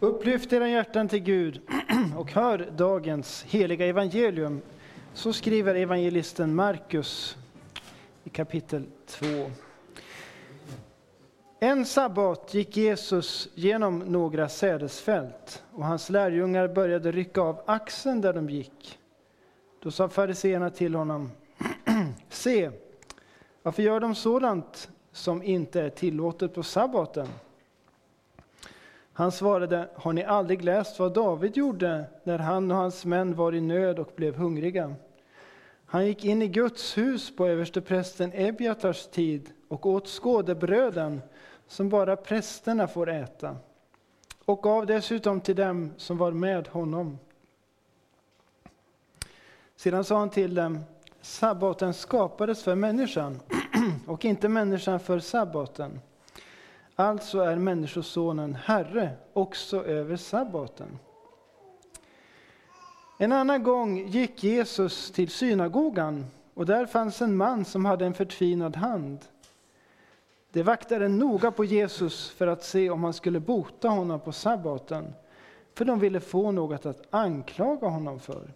Upplyft era hjärtan till Gud och hör dagens heliga evangelium. Så skriver evangelisten Markus i kapitel 2. En sabbat gick Jesus genom några sädesfält och hans lärjungar började rycka av axeln där de gick. Då sa fariseerna till honom, se, varför gör de sådant som inte är tillåtet på sabbaten? Han svarade, har ni aldrig läst vad David gjorde när han och hans män var i nöd och blev hungriga? Han gick in i Guds hus på översteprästen Ebiatars tid och åt skådebröden som bara prästerna får äta och gav dessutom till dem som var med honom. Sedan sa han till dem, sabbaten skapades för människan och inte människan för sabbaten. Alltså är Människosonen Herre också över sabbaten. En annan gång gick Jesus till synagogan och där fanns en man som hade en förtvinad hand. De vaktade noga på Jesus för att se om han skulle bota honom på sabbaten, för de ville få något att anklaga honom för.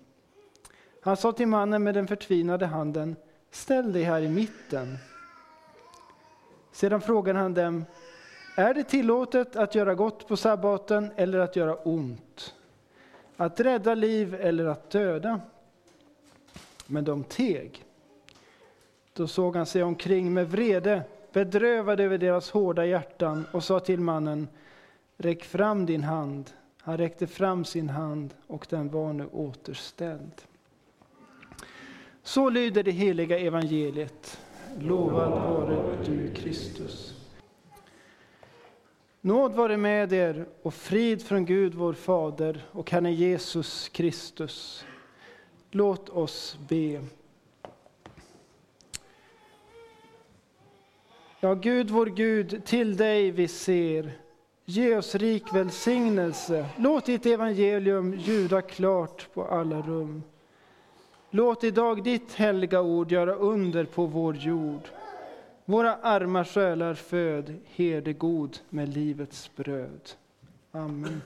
Han sa till mannen med den förtvinade handen, ställ dig här i mitten. Sedan frågade han dem, är det tillåtet att göra gott på sabbaten eller att göra ont? Att rädda liv eller att döda? Men de teg. Då såg han sig omkring med vrede, bedrövad över deras hårda hjärtan och sa till mannen, räck fram din hand. Han räckte fram sin hand och den var nu återställd. Så lyder det heliga evangeliet. Lovad vare du Kristus. Nåd vare med er och frid från Gud vår Fader och Herren Jesus Kristus. Låt oss be. Ja, Gud vår Gud, till dig vi ser. Ge oss rik välsignelse. Låt ditt evangelium ljuda klart på alla rum. Låt idag ditt heliga ord göra under på vår jord. Våra arma själar föd, herde god med livets bröd. Amen.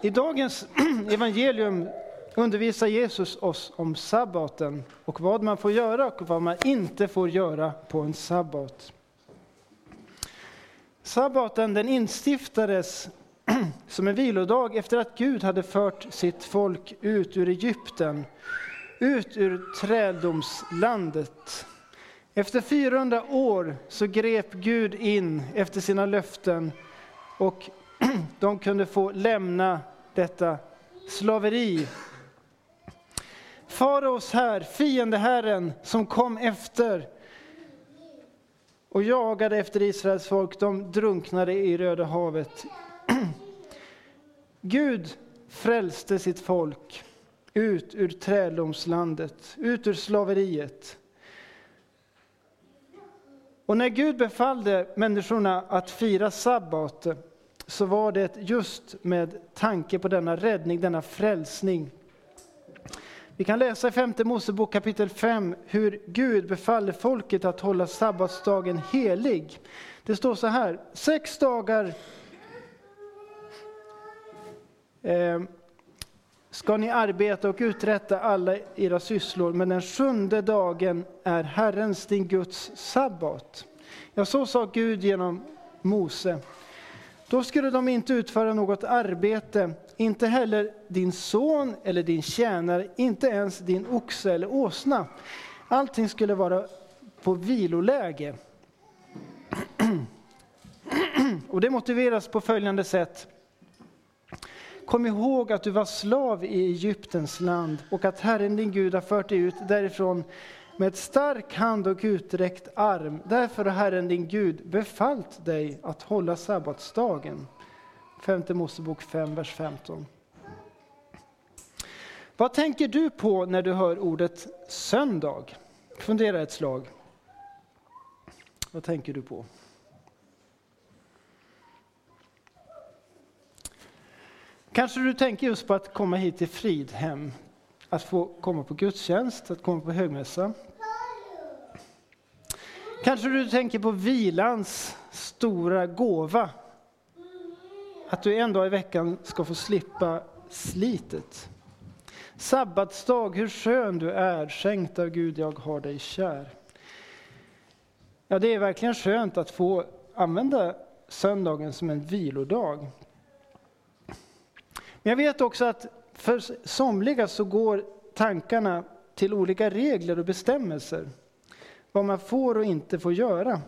I dagens evangelium undervisar Jesus oss om sabbaten och vad man får göra och vad man inte får göra på en sabbat. Sabbaten den instiftades som en vilodag efter att Gud hade fört sitt folk ut ur Egypten, ut ur träldomslandet. Efter 400 år så grep Gud in efter sina löften och de kunde få lämna detta slaveri. Faraos här, fiendeherren som kom efter och jagade efter Israels folk, de drunknade i Röda havet. Gud frälste sitt folk ut ur träldomslandet, ut ur slaveriet. Och när Gud befallde människorna att fira sabbat så var det just med tanke på denna räddning, denna frälsning. Vi kan läsa i femte Mosebok kapitel 5 hur Gud befaller folket att hålla sabbatsdagen helig. Det står så här, sex dagar eh, ska ni arbeta och uträtta alla era sysslor, men den sjunde dagen är Herrens, din Guds sabbat. Ja, så sa Gud genom Mose. Då skulle de inte utföra något arbete, inte heller din son eller din tjänare, inte ens din oxe eller åsna. Allting skulle vara på viloläge. Och det motiveras på följande sätt. Kom ihåg att du var slav i Egyptens land och att Herren din Gud har fört dig ut därifrån med stark hand och uträckt arm. Därför har Herren din Gud befallt dig att hålla sabbatsdagen. Femte Mosebok 5, vers 15. Vad tänker du på när du hör ordet söndag? Fundera ett slag. Vad tänker du på? Kanske du tänker just på att komma hit till Fridhem, att få komma på gudstjänst, att komma på högmässa. Kanske du tänker på vilans stora gåva, att du en dag i veckan ska få slippa slitet. Sabbatsdag, hur skön du är, skänkt av Gud, jag har dig kär. Ja, det är verkligen skönt att få använda söndagen som en vilodag. Men jag vet också att för somliga så går tankarna till olika regler och bestämmelser. Vad man får och inte får göra.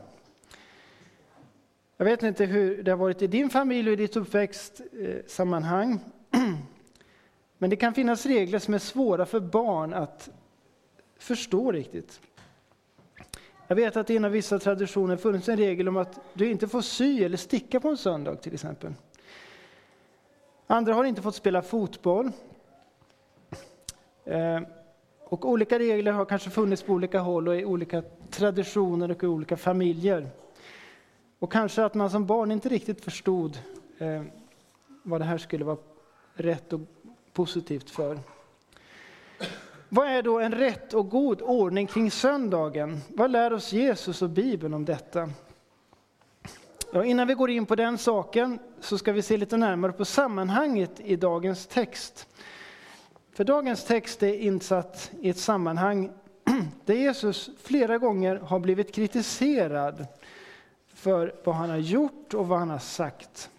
Jag vet inte hur det har varit i din familj och i ditt uppväxtsammanhang. Eh, men det kan finnas regler som är svåra för barn att förstå riktigt. Jag vet att det inom vissa traditioner funnits en regel om att du inte får sy eller sticka på en söndag till exempel. Andra har inte fått spela fotboll. Eh, och olika regler har kanske funnits på olika håll och i olika traditioner och i olika familjer. Och kanske att man som barn inte riktigt förstod eh, vad det här skulle vara rätt och positivt för. Vad är då en rätt och god ordning kring söndagen? Vad lär oss Jesus och Bibeln om detta? Ja, innan vi går in på den saken så ska vi se lite närmare på sammanhanget i dagens text. För dagens text är insatt i ett sammanhang där Jesus flera gånger har blivit kritiserad för vad han har gjort och vad han har sagt.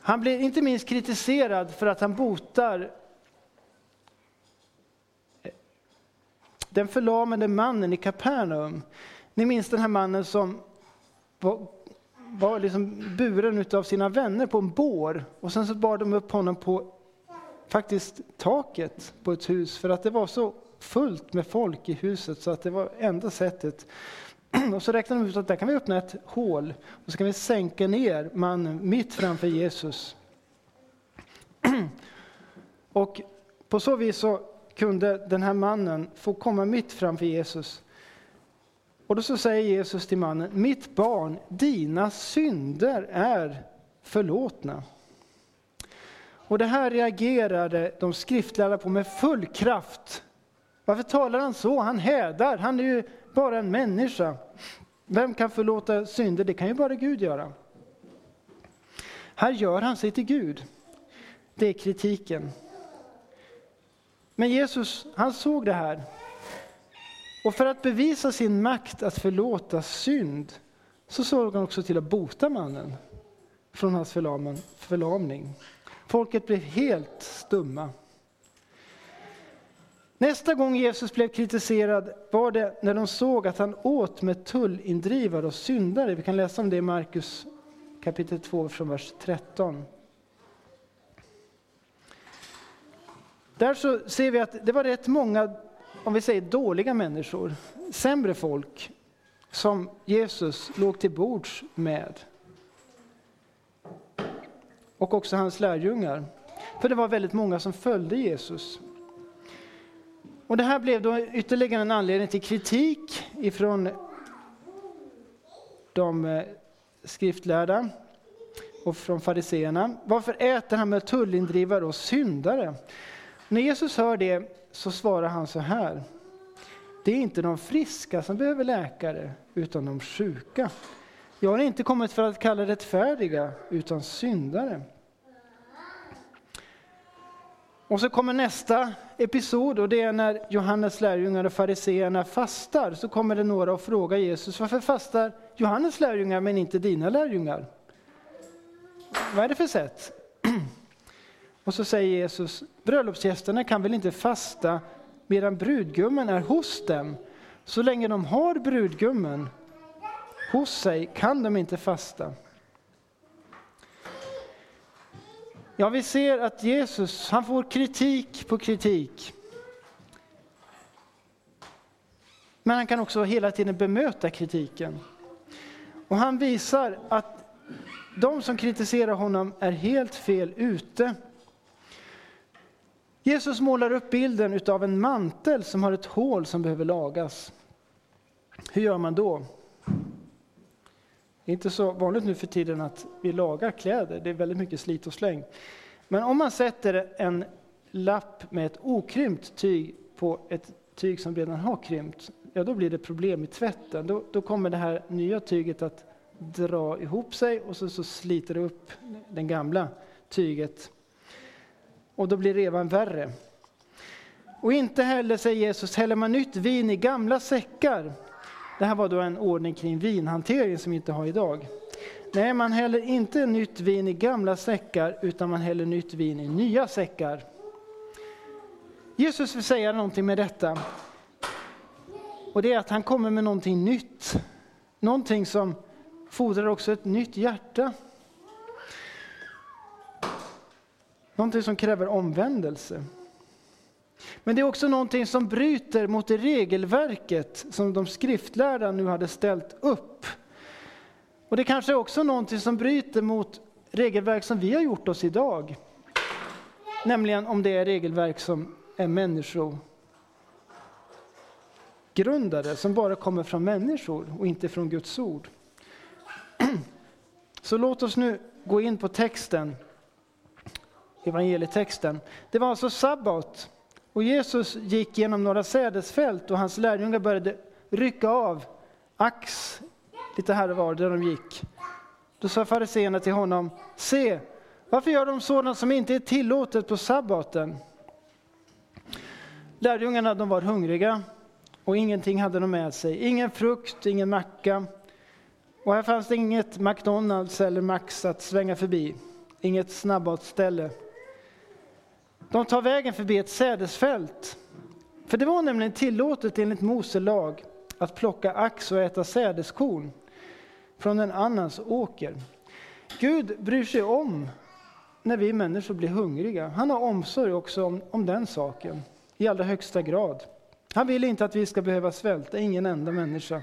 Han blir inte minst kritiserad för att han botar den förlamade mannen i Kapernaum. Ni minns den här mannen som var, var liksom buren av sina vänner på en bår och sen så bar de upp honom på faktiskt taket på ett hus för att det var så fullt med folk i huset så att det var enda sättet. Och så räknade de ut att där kan vi öppna ett hål och så kan vi sänka ner mannen mitt framför Jesus. Och på så vis så kunde den här mannen få komma mitt framför Jesus. Och då så säger Jesus till mannen, mitt barn, dina synder är förlåtna. Och det här reagerade de skriftlärda på med full kraft. Varför talar han så? Han hädar, han är ju bara en människa. Vem kan förlåta synder? Det kan ju bara Gud göra. Här gör han sig till Gud. Det är kritiken. Men Jesus, han såg det här. Och för att bevisa sin makt att förlåta synd så såg han också till att bota mannen från hans förlamning. Folket blev helt stumma. Nästa gång Jesus blev kritiserad var det när de såg att han åt med tullindrivare och syndare. Vi kan läsa om det i Markus kapitel 2 från vers 13. Där så ser vi att det var rätt många, om vi säger dåliga människor, sämre folk, som Jesus låg till bords med. Och också hans lärjungar. För det var väldigt många som följde Jesus. Och det här blev då ytterligare en anledning till kritik ifrån de eh, skriftlärda och från fariseerna. Varför äter han med tullindrivare och syndare? När Jesus hör det så svarar han så här. Det är inte de friska som behöver läkare, utan de sjuka. Jag har inte kommit för att kalla rättfärdiga, utan syndare. Och så kommer nästa episod och det är när Johannes lärjungar och fariseerna fastar. Så kommer det några och frågar Jesus, varför fastar Johannes lärjungar men inte dina lärjungar? Vad är det för sätt? Och så säger Jesus, bröllopsgästerna kan väl inte fasta medan brudgummen är hos dem. Så länge de har brudgummen hos sig kan de inte fasta. Ja, vi ser att Jesus, han får kritik på kritik. Men han kan också hela tiden bemöta kritiken. Och han visar att de som kritiserar honom är helt fel ute. Jesus målar upp bilden av en mantel som har ett hål som behöver lagas. Hur gör man då? Det är inte så vanligt nu för tiden att vi lagar kläder, det är väldigt mycket slit och släng. Men om man sätter en lapp med ett okrympt tyg på ett tyg som redan har krympt, ja då blir det problem i tvätten. Då, då kommer det här nya tyget att dra ihop sig och så, så sliter det upp det gamla tyget. Och då blir revan värre. Och inte heller, säger Jesus, häller man nytt vin i gamla säckar. Det här var då en ordning kring vinhantering som vi inte har idag. Nej, man häller inte nytt vin i gamla säckar, utan man häller nytt vin i nya säckar. Jesus vill säga någonting med detta. Och det är att han kommer med någonting nytt. Någonting som fordrar också ett nytt hjärta. Någonting som kräver omvändelse. Men det är också någonting som bryter mot det regelverket som de skriftlärda nu hade ställt upp. Och det kanske är också någonting som bryter mot regelverk som vi har gjort oss idag. Nämligen om det är regelverk som är människogrundade, som bara kommer från människor och inte från Guds ord. Så låt oss nu gå in på texten, evangelietexten. Det var alltså sabbat och Jesus gick genom några sädesfält och hans lärjungar började rycka av ax lite här och var där de gick. Då sa fariseerna till honom, se, varför gör de sådant som inte är tillåtet på sabbaten? Lärjungarna de var hungriga och ingenting hade de med sig. Ingen frukt, ingen macka. Och här fanns det inget McDonalds eller Max att svänga förbi. Inget snabbmatsställe. De tar vägen förbi ett sädesfält. För det var nämligen tillåtet enligt Mose lag att plocka ax och äta sädeskorn från en annans åker. Gud bryr sig om när vi människor blir hungriga. Han har omsorg också om, om den saken i allra högsta grad. Han vill inte att vi ska behöva svälta, ingen enda människa.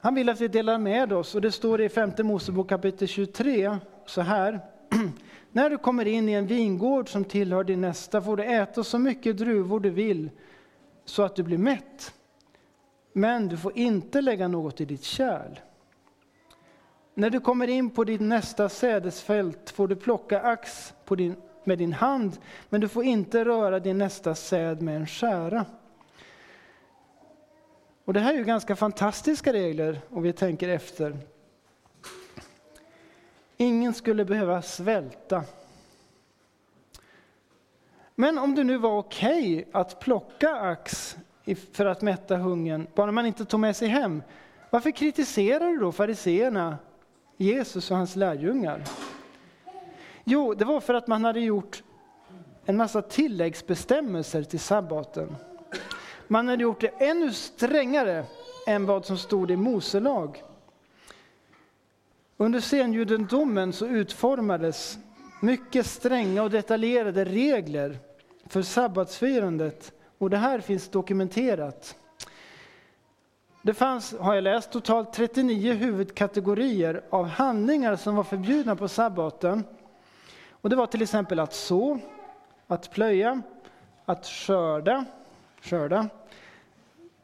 Han vill att vi delar med oss och det står i femte Mosebok kapitel 23 så här. När du kommer in i en vingård som tillhör din nästa får du äta så mycket druvor du vill så att du blir mätt. Men du får inte lägga något i ditt kärl. När du kommer in på ditt nästa sädesfält får du plocka ax på din, med din hand, men du får inte röra din nästa säd med en skära. Och det här är ju ganska fantastiska regler om vi tänker efter. Ingen skulle behöva svälta. Men om det nu var okej okay att plocka ax för att mätta hungern, bara man inte tog med sig hem, varför kritiserar du då fariseerna Jesus och hans lärjungar? Jo, det var för att man hade gjort en massa tilläggsbestämmelser till sabbaten. Man hade gjort det ännu strängare än vad som stod i Mose lag. Under senjudendomen så utformades mycket stränga och detaljerade regler för sabbatsfirandet och det här finns dokumenterat. Det fanns, har jag läst, totalt 39 huvudkategorier av handlingar som var förbjudna på sabbaten. Och det var till exempel att så, att plöja, att skörda, skörda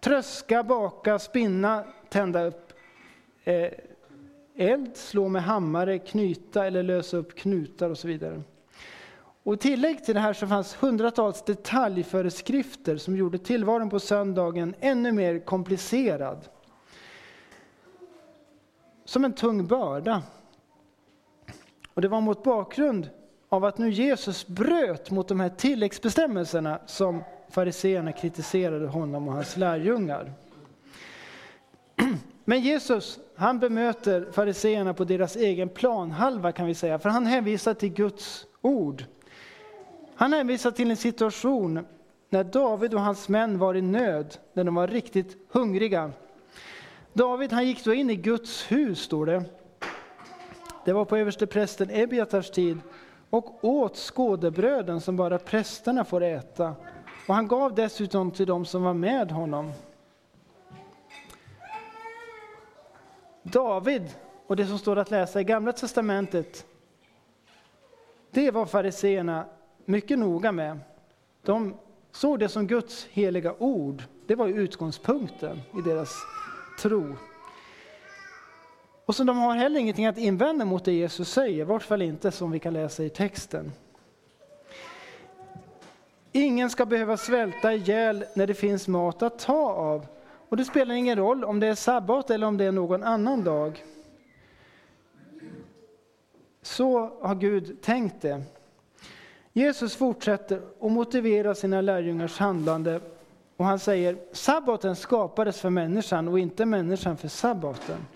tröska, baka, spinna, tända upp eh, eld, slå med hammare, knyta eller lösa upp knutar och så vidare. Och I tillägg till det här så fanns hundratals detaljföreskrifter som gjorde tillvaron på söndagen ännu mer komplicerad. Som en tung börda. Och Det var mot bakgrund av att nu Jesus bröt mot de här tilläggsbestämmelserna som fariseerna kritiserade honom och hans lärjungar. Men Jesus, han bemöter fariseerna på deras egen planhalva kan vi säga, för han hänvisar till Guds ord. Han hänvisar till en situation när David och hans män var i nöd, när de var riktigt hungriga. David han gick då in i Guds hus, står det. Det var på översteprästen Ebiatars tid och åt skådebröden som bara prästerna får äta. Och han gav dessutom till dem som var med honom. David och det som står att läsa i Gamla Testamentet, det var fariseerna mycket noga med. De såg det som Guds heliga ord. Det var utgångspunkten i deras tro. Och så de har heller ingenting att invända mot det Jesus säger, i vart fall inte som vi kan läsa i texten. Ingen ska behöva svälta ihjäl när det finns mat att ta av. Och det spelar ingen roll om det är sabbat eller om det är någon annan dag. Så har Gud tänkt det. Jesus fortsätter och motiverar sina lärjungars handlande och han säger sabbaten skapades för människan och inte människan för sabbaten.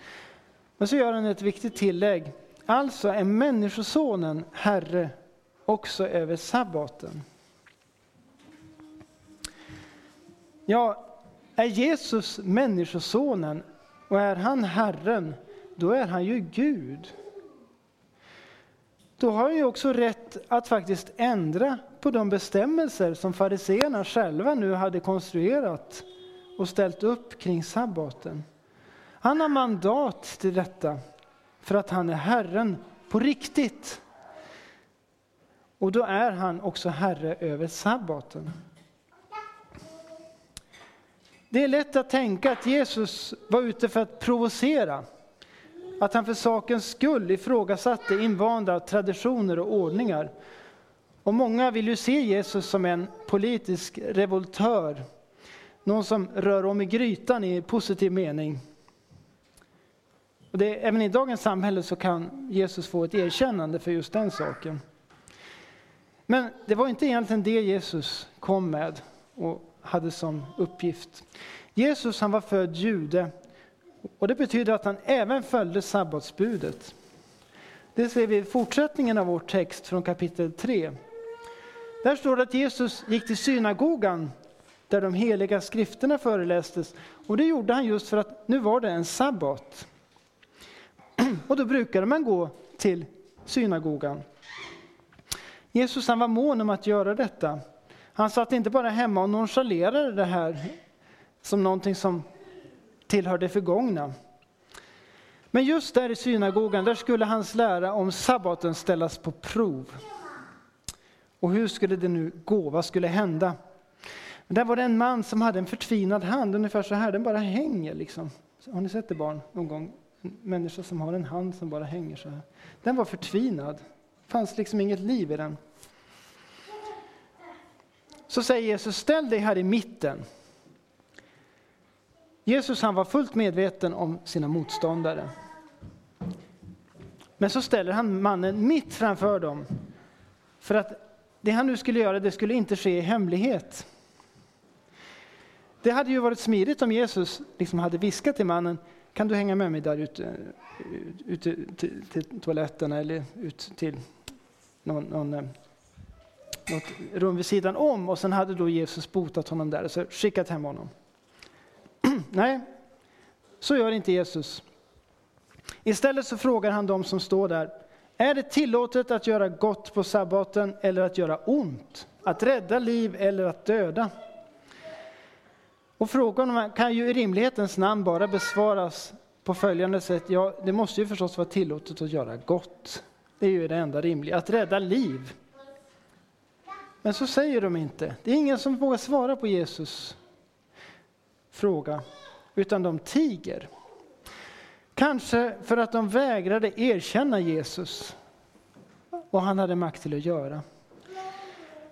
Men så gör han ett viktigt tillägg. Alltså är Människosonen Herre också över sabbaten. Ja, är Jesus Människosonen och är han Herren, då är han ju Gud. Då har han ju också rätt att faktiskt ändra på de bestämmelser som fariseerna själva nu hade konstruerat och ställt upp kring sabbaten. Han har mandat till detta för att han är Herren på riktigt. Och då är han också Herre över sabbaten. Det är lätt att tänka att Jesus var ute för att provocera. Att han för sakens skull ifrågasatte invanda traditioner och ordningar. Och många vill ju se Jesus som en politisk revoltör. Någon som rör om i grytan i positiv mening. Och det, även i dagens samhälle så kan Jesus få ett erkännande för just den saken. Men det var inte egentligen det Jesus kom med och hade som uppgift. Jesus han var född jude och det betyder att han även följde sabbatsbudet. Det ser vi i fortsättningen av vår text från kapitel 3. Där står det att Jesus gick till synagogan där de heliga skrifterna förelästes. Och det gjorde han just för att nu var det en sabbat. Och då brukade man gå till synagogan. Jesus han var mån om att göra detta. Han satt inte bara hemma och nonchalerade det här som någonting som tillhör det förgångna. Men just där i synagogan, där skulle hans lära om sabbaten ställas på prov. Och hur skulle det nu gå? Vad skulle hända? Men där var det en man som hade en förtvinad hand, ungefär så här, den bara hänger liksom. Har ni sett det barn någon gång? En människa som har en hand som bara hänger så här. Den var förtvinad. Det fanns liksom inget liv i den. Så säger Jesus, ställ dig här i mitten. Jesus han var fullt medveten om sina motståndare. Men så ställer han mannen mitt framför dem. För att det han nu skulle göra, det skulle inte ske i hemlighet. Det hade ju varit smidigt om Jesus liksom hade viskat till mannen, kan du hänga med mig där ute, ute till, till toaletten eller ut till någon, någon, eh, något rum vid sidan om och sen hade då Jesus botat honom där och så skickat hem honom. Nej, så gör inte Jesus. Istället så frågar han dem som står där, är det tillåtet att göra gott på sabbaten eller att göra ont? Att rädda liv eller att döda? Och frågan kan ju i rimlighetens namn bara besvaras på följande sätt. Ja, det måste ju förstås vara tillåtet att göra gott. Det är ju det enda rimliga. Att rädda liv. Men så säger de inte. Det är ingen som vågar svara på Jesus fråga, utan de tiger. Kanske för att de vägrade erkänna Jesus och han hade makt till att göra.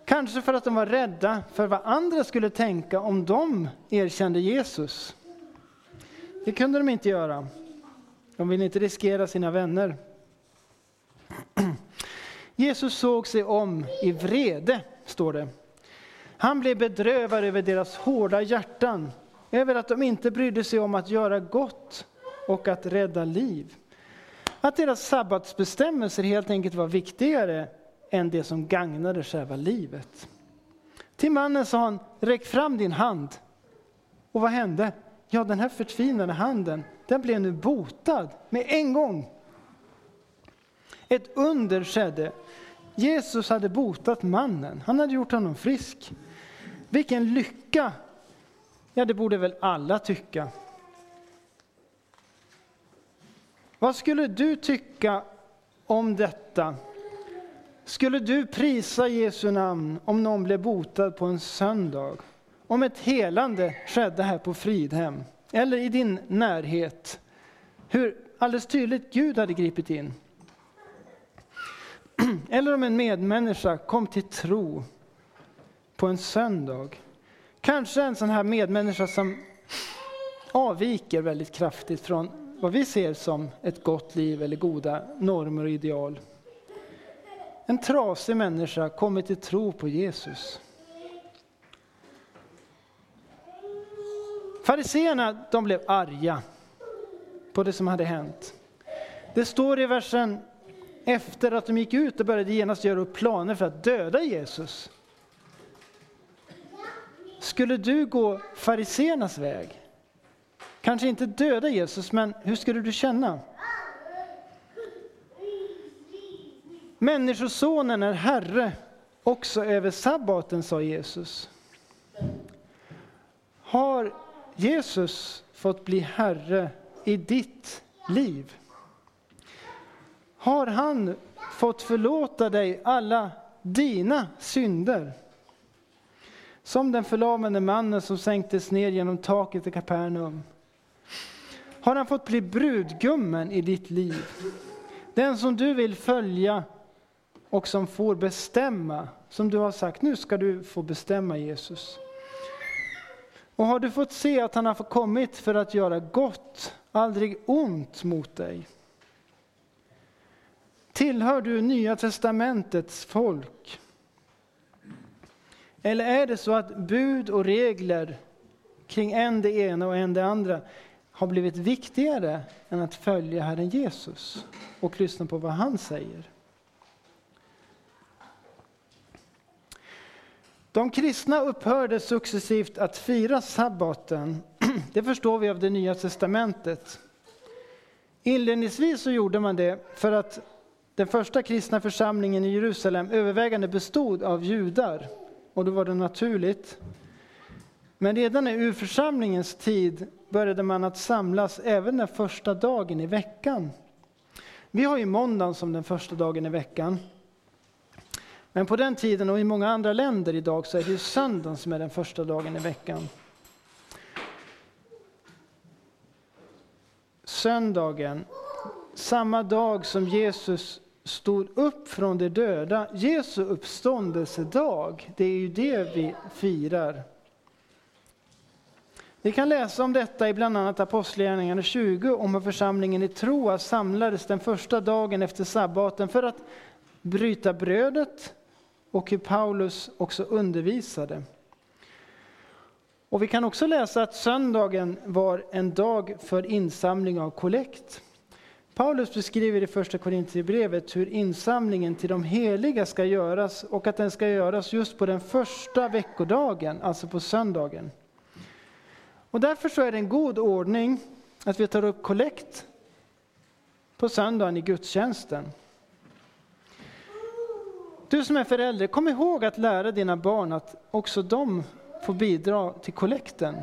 Kanske för att de var rädda för vad andra skulle tänka om de erkände Jesus. Det kunde de inte göra. De ville inte riskera sina vänner. Jesus såg sig om i vrede, står det. Han blev bedrövad över deras hårda hjärtan, över att de inte brydde sig om att göra gott och att rädda liv. Att deras sabbatsbestämmelser helt enkelt var viktigare än det som gagnade själva livet. Till mannen sa han, räck fram din hand. Och vad hände? Ja, den här förtvinade handen, den blev nu botad med en gång. Ett under skedde. Jesus hade botat mannen, han hade gjort honom frisk. Vilken lycka! Ja, det borde väl alla tycka. Vad skulle du tycka om detta? Skulle du prisa Jesu namn om någon blev botad på en söndag? Om ett helande skedde här på Fridhem eller i din närhet? Hur alldeles tydligt Gud hade gripit in. Eller om en medmänniska kom till tro på en söndag. Kanske en sån här medmänniska som avviker väldigt kraftigt från vad vi ser som ett gott liv eller goda normer och ideal. En trasig människa kommer till tro på Jesus. Fariseerna de blev arga på det som hade hänt. Det står i versen efter att de gick ut och började genast göra upp planer för att döda Jesus. Skulle du gå fariseernas väg? Kanske inte döda Jesus, men hur skulle du känna? Människosonen är Herre också över sabbaten, sa Jesus. Har Jesus fått bli Herre i ditt liv? Har han fått förlåta dig alla dina synder? Som den förlamade mannen som sänktes ner genom taket i Kapernaum. Har han fått bli brudgummen i ditt liv? Den som du vill följa och som får bestämma, som du har sagt, nu ska du få bestämma Jesus. Och har du fått se att han har kommit för att göra gott, aldrig ont mot dig? Tillhör du Nya testamentets folk? Eller är det så att bud och regler kring en det ena och en det andra har blivit viktigare än att följa Herren Jesus och lyssna på vad han säger? De kristna upphörde successivt att fira sabbaten. Det förstår vi av det nya testamentet. Inledningsvis så gjorde man det för att den första kristna församlingen i Jerusalem övervägande bestod av judar. Och då var det naturligt. Men redan i urförsamlingens tid började man att samlas även den första dagen i veckan. Vi har ju måndagen som den första dagen i veckan. Men på den tiden och i många andra länder idag så är det ju söndagen som är den första dagen i veckan. Söndagen, samma dag som Jesus stod upp från de döda, Jesu uppståndelsedag, det är ju det vi firar. Vi kan läsa om detta i bland annat Apostlagärningarna 20, om hur församlingen i Troas samlades den första dagen efter sabbaten för att bryta brödet och hur Paulus också undervisade. Och vi kan också läsa att söndagen var en dag för insamling av kollekt. Paulus beskriver i första Korintierbrevet hur insamlingen till de heliga ska göras och att den ska göras just på den första veckodagen, alltså på söndagen. Och därför så är det en god ordning att vi tar upp kollekt på söndagen i gudstjänsten. Du som är förälder, kom ihåg att lära dina barn att också de får bidra till kollekten.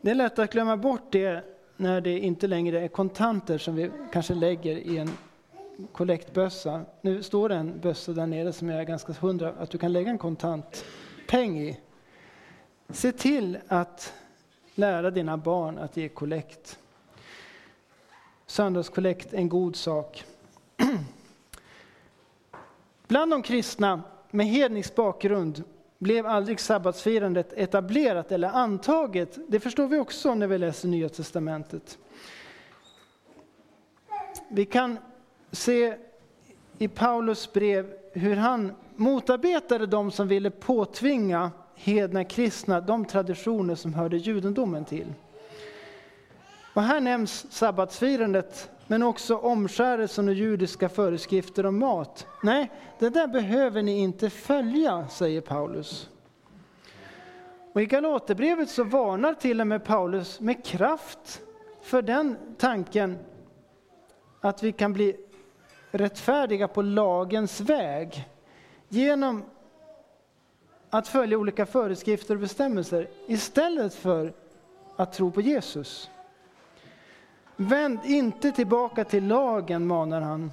Det är lätt att glömma bort det när det inte längre är kontanter som vi kanske lägger i en kollektbössa. Nu står det en bössa där nere som jag är ganska hundra att du kan lägga en kontantpeng i. Se till att lära dina barn att ge kollekt. Söndagskollekt är en god sak. Bland de kristna med hednisk bakgrund blev aldrig sabbatsfirandet etablerat eller antaget. Det förstår vi också när vi läser Nya Testamentet. Vi kan se i Paulus brev hur han motarbetade de som ville påtvinga hedna kristna de traditioner som hörde judendomen till. Och här nämns sabbatsfirandet men också omskärelsen och judiska föreskrifter om mat. Nej, det där behöver ni inte följa, säger Paulus. Och I Galaterbrevet så varnar till och med Paulus med kraft för den tanken att vi kan bli rättfärdiga på lagens väg genom att följa olika föreskrifter och bestämmelser istället för att tro på Jesus. Vänd inte tillbaka till lagen, manar han.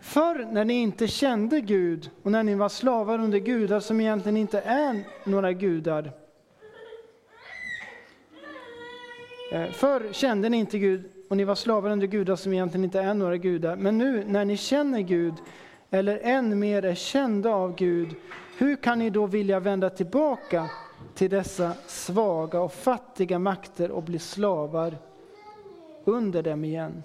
Förr när ni inte kände Gud och när ni var slavar under gudar som egentligen inte är några gudar. Eh, förr kände ni inte Gud och ni var slavar under gudar som egentligen inte är några gudar. Men nu när ni känner Gud, eller än mer är kända av Gud, hur kan ni då vilja vända tillbaka till dessa svaga och fattiga makter och bli slavar under dem igen?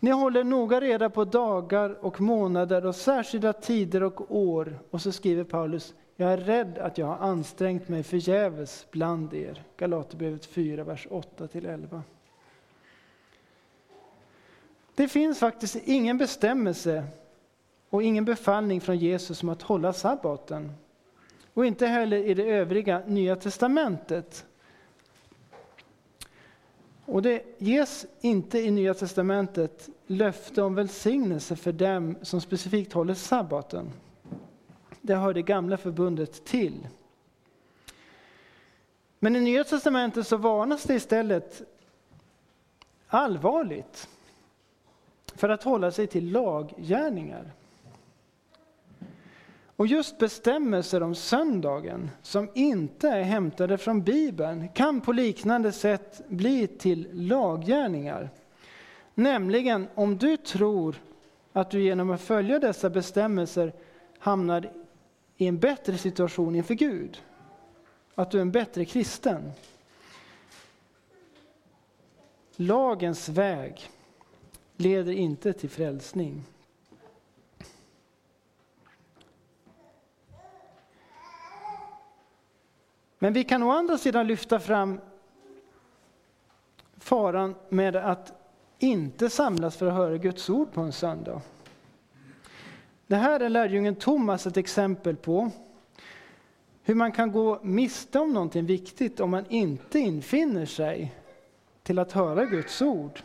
Ni håller noga reda på dagar och månader och särskilda tider och år. Och så skriver Paulus, jag är rädd att jag har ansträngt mig förgäves bland er. Galaterbrevet 4, vers 8-11. Det finns faktiskt ingen bestämmelse och ingen befallning från Jesus om att hålla sabbaten. Och inte heller i det övriga Nya Testamentet. Och det ges inte i Nya Testamentet löfte om välsignelse för dem som specifikt håller sabbaten. Det hör det gamla förbundet till. Men i Nya Testamentet så varnas det istället allvarligt för att hålla sig till laggärningar. Och just bestämmelser om söndagen som inte är hämtade från Bibeln kan på liknande sätt bli till laggärningar. Nämligen om du tror att du genom att följa dessa bestämmelser hamnar i en bättre situation inför Gud. Att du är en bättre kristen. Lagens väg leder inte till frälsning. Men vi kan å andra sidan lyfta fram faran med att inte samlas för att höra Guds ord på en söndag. Det här är lärjungen Thomas ett exempel på. Hur man kan gå miste om någonting viktigt om man inte infinner sig till att höra Guds ord.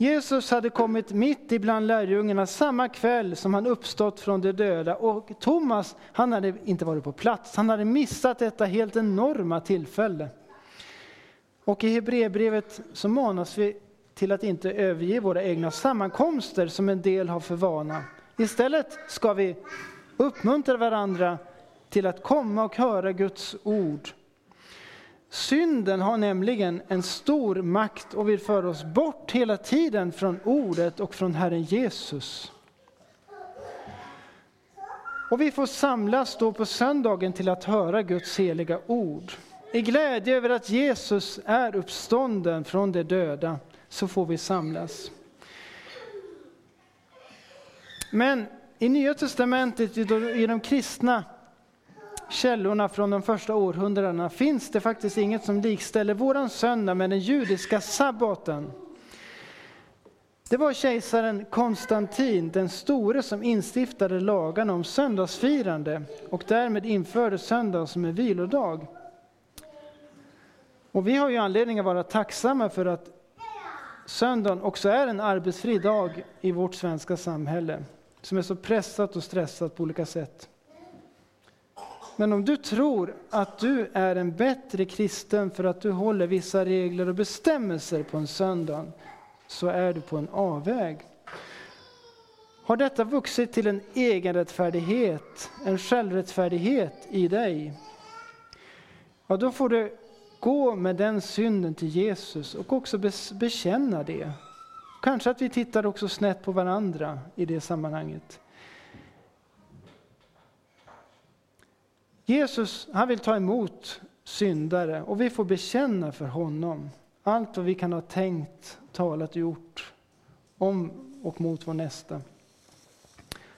Jesus hade kommit mitt ibland lärjungarna samma kväll som han uppstått från de döda och Thomas han hade inte varit på plats, han hade missat detta helt enorma tillfälle. Och i Hebreerbrevet så manas vi till att inte överge våra egna sammankomster som en del har för vana. Istället ska vi uppmuntra varandra till att komma och höra Guds ord Synden har nämligen en stor makt och vill föra oss bort hela tiden från ordet och från Herren Jesus. Och vi får samlas då på söndagen till att höra Guds heliga ord. I glädje över att Jesus är uppstånden från de döda så får vi samlas. Men i Nya Testamentet, i de kristna källorna från de första århundradena finns det faktiskt inget som likställer våran söndag med den judiska sabbaten. Det var kejsaren Konstantin den store som instiftade lagarna om söndagsfirande och därmed införde söndag som en vilodag. Och vi har ju anledning att vara tacksamma för att söndagen också är en arbetsfri dag i vårt svenska samhälle som är så pressat och stressat på olika sätt. Men om du tror att du är en bättre kristen för att du håller vissa regler och bestämmelser på en söndag, så är du på en avväg. Har detta vuxit till en egenrättfärdighet, en självrättfärdighet i dig, ja då får du gå med den synden till Jesus och också bekänna det. Kanske att vi tittar också snett på varandra i det sammanhanget. Jesus han vill ta emot syndare och vi får bekänna för honom allt vad vi kan ha tänkt, talat och gjort om och mot vår nästa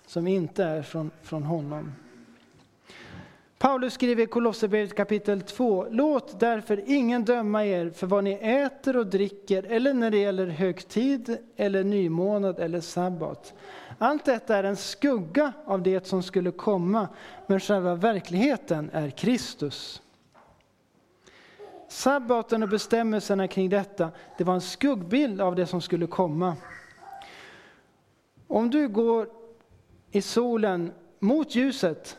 som inte är från, från honom. Paulus skriver i Kolosserbrevet kapitel 2. Låt därför ingen döma er för vad ni äter och dricker eller när det gäller högtid eller nymånad eller sabbat. Allt detta är en skugga av det som skulle komma, men själva verkligheten är Kristus. Sabbaten och bestämmelserna kring detta, det var en skuggbild av det som skulle komma. Om du går i solen mot ljuset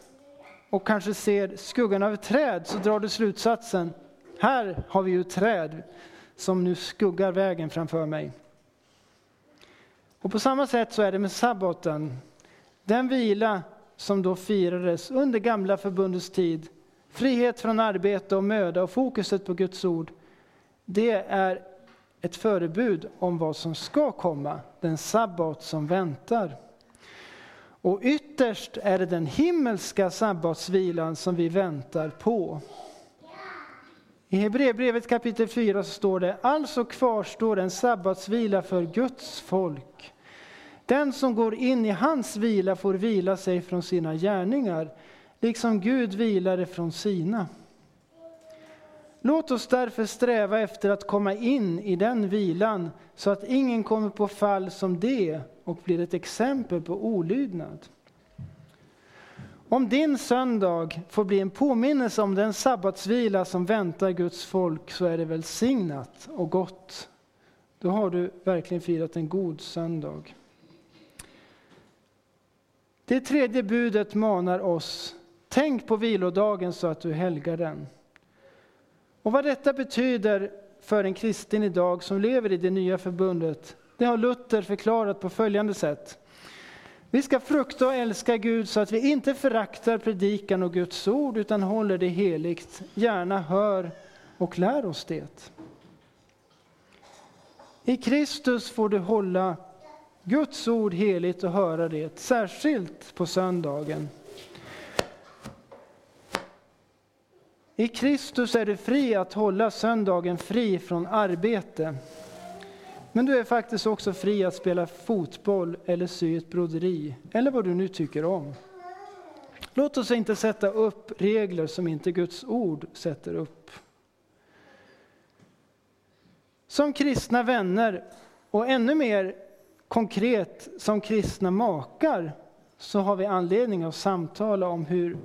och kanske ser skuggan av ett träd så drar du slutsatsen, här har vi ju träd som nu skuggar vägen framför mig. Och på samma sätt så är det med sabbaten. Den vila som då firades under gamla förbundets tid, frihet från arbete och möda och fokuset på Guds ord, det är ett förebud om vad som ska komma, den sabbat som väntar. Och ytterst är det den himmelska sabbatsvilan som vi väntar på. I Hebreerbrevet kapitel 4 så står det, alltså kvarstår en sabbatsvila för Guds folk. Den som går in i hans vila får vila sig från sina gärningar, liksom Gud vilade från sina. Låt oss därför sträva efter att komma in i den vilan, så att ingen kommer på fall som det och blir ett exempel på olydnad. Om din söndag får bli en påminnelse om den sabbatsvila som väntar Guds folk så är det välsignat och gott. Då har du verkligen firat en god söndag. Det tredje budet manar oss, tänk på vilodagen så att du helgar den. Och vad detta betyder för en kristen idag som lever i det nya förbundet, det har Luther förklarat på följande sätt. Vi ska frukta och älska Gud så att vi inte föraktar predikan och Guds ord utan håller det heligt, gärna hör och lär oss det. I Kristus får du hålla Guds ord heligt och höra det, särskilt på söndagen. I Kristus är du fri att hålla söndagen fri från arbete. Men du är faktiskt också fri att spela fotboll eller sy ett broderi, eller vad du nu tycker om. Låt oss inte sätta upp regler som inte Guds ord sätter upp. Som kristna vänner, och ännu mer konkret som kristna makar, så har vi anledning att samtala om hur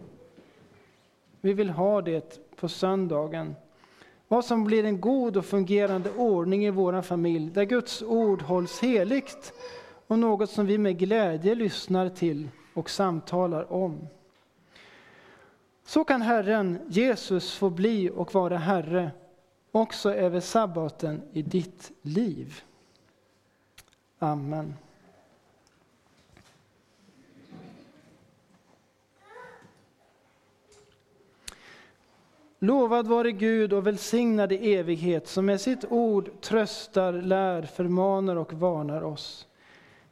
vi vill ha det på söndagen. Vad som blir en god och fungerande ordning i vår familj, där Guds ord hålls heligt och något som vi med glädje lyssnar till och samtalar om. Så kan Herren Jesus få bli och vara Herre också över sabbaten i ditt liv. Amen. Lovad vare Gud och välsignad i evighet, som med sitt ord tröstar, lär, förmanar och varnar oss.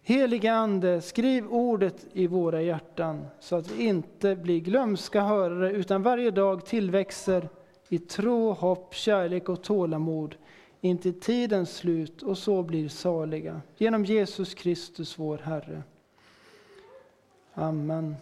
Helige Ande, skriv ordet i våra hjärtan, så att vi inte blir glömska hörare, utan varje dag tillväxer i tro, hopp, kärlek och tålamod intill tidens slut och så blir saliga. Genom Jesus Kristus, vår Herre. Amen.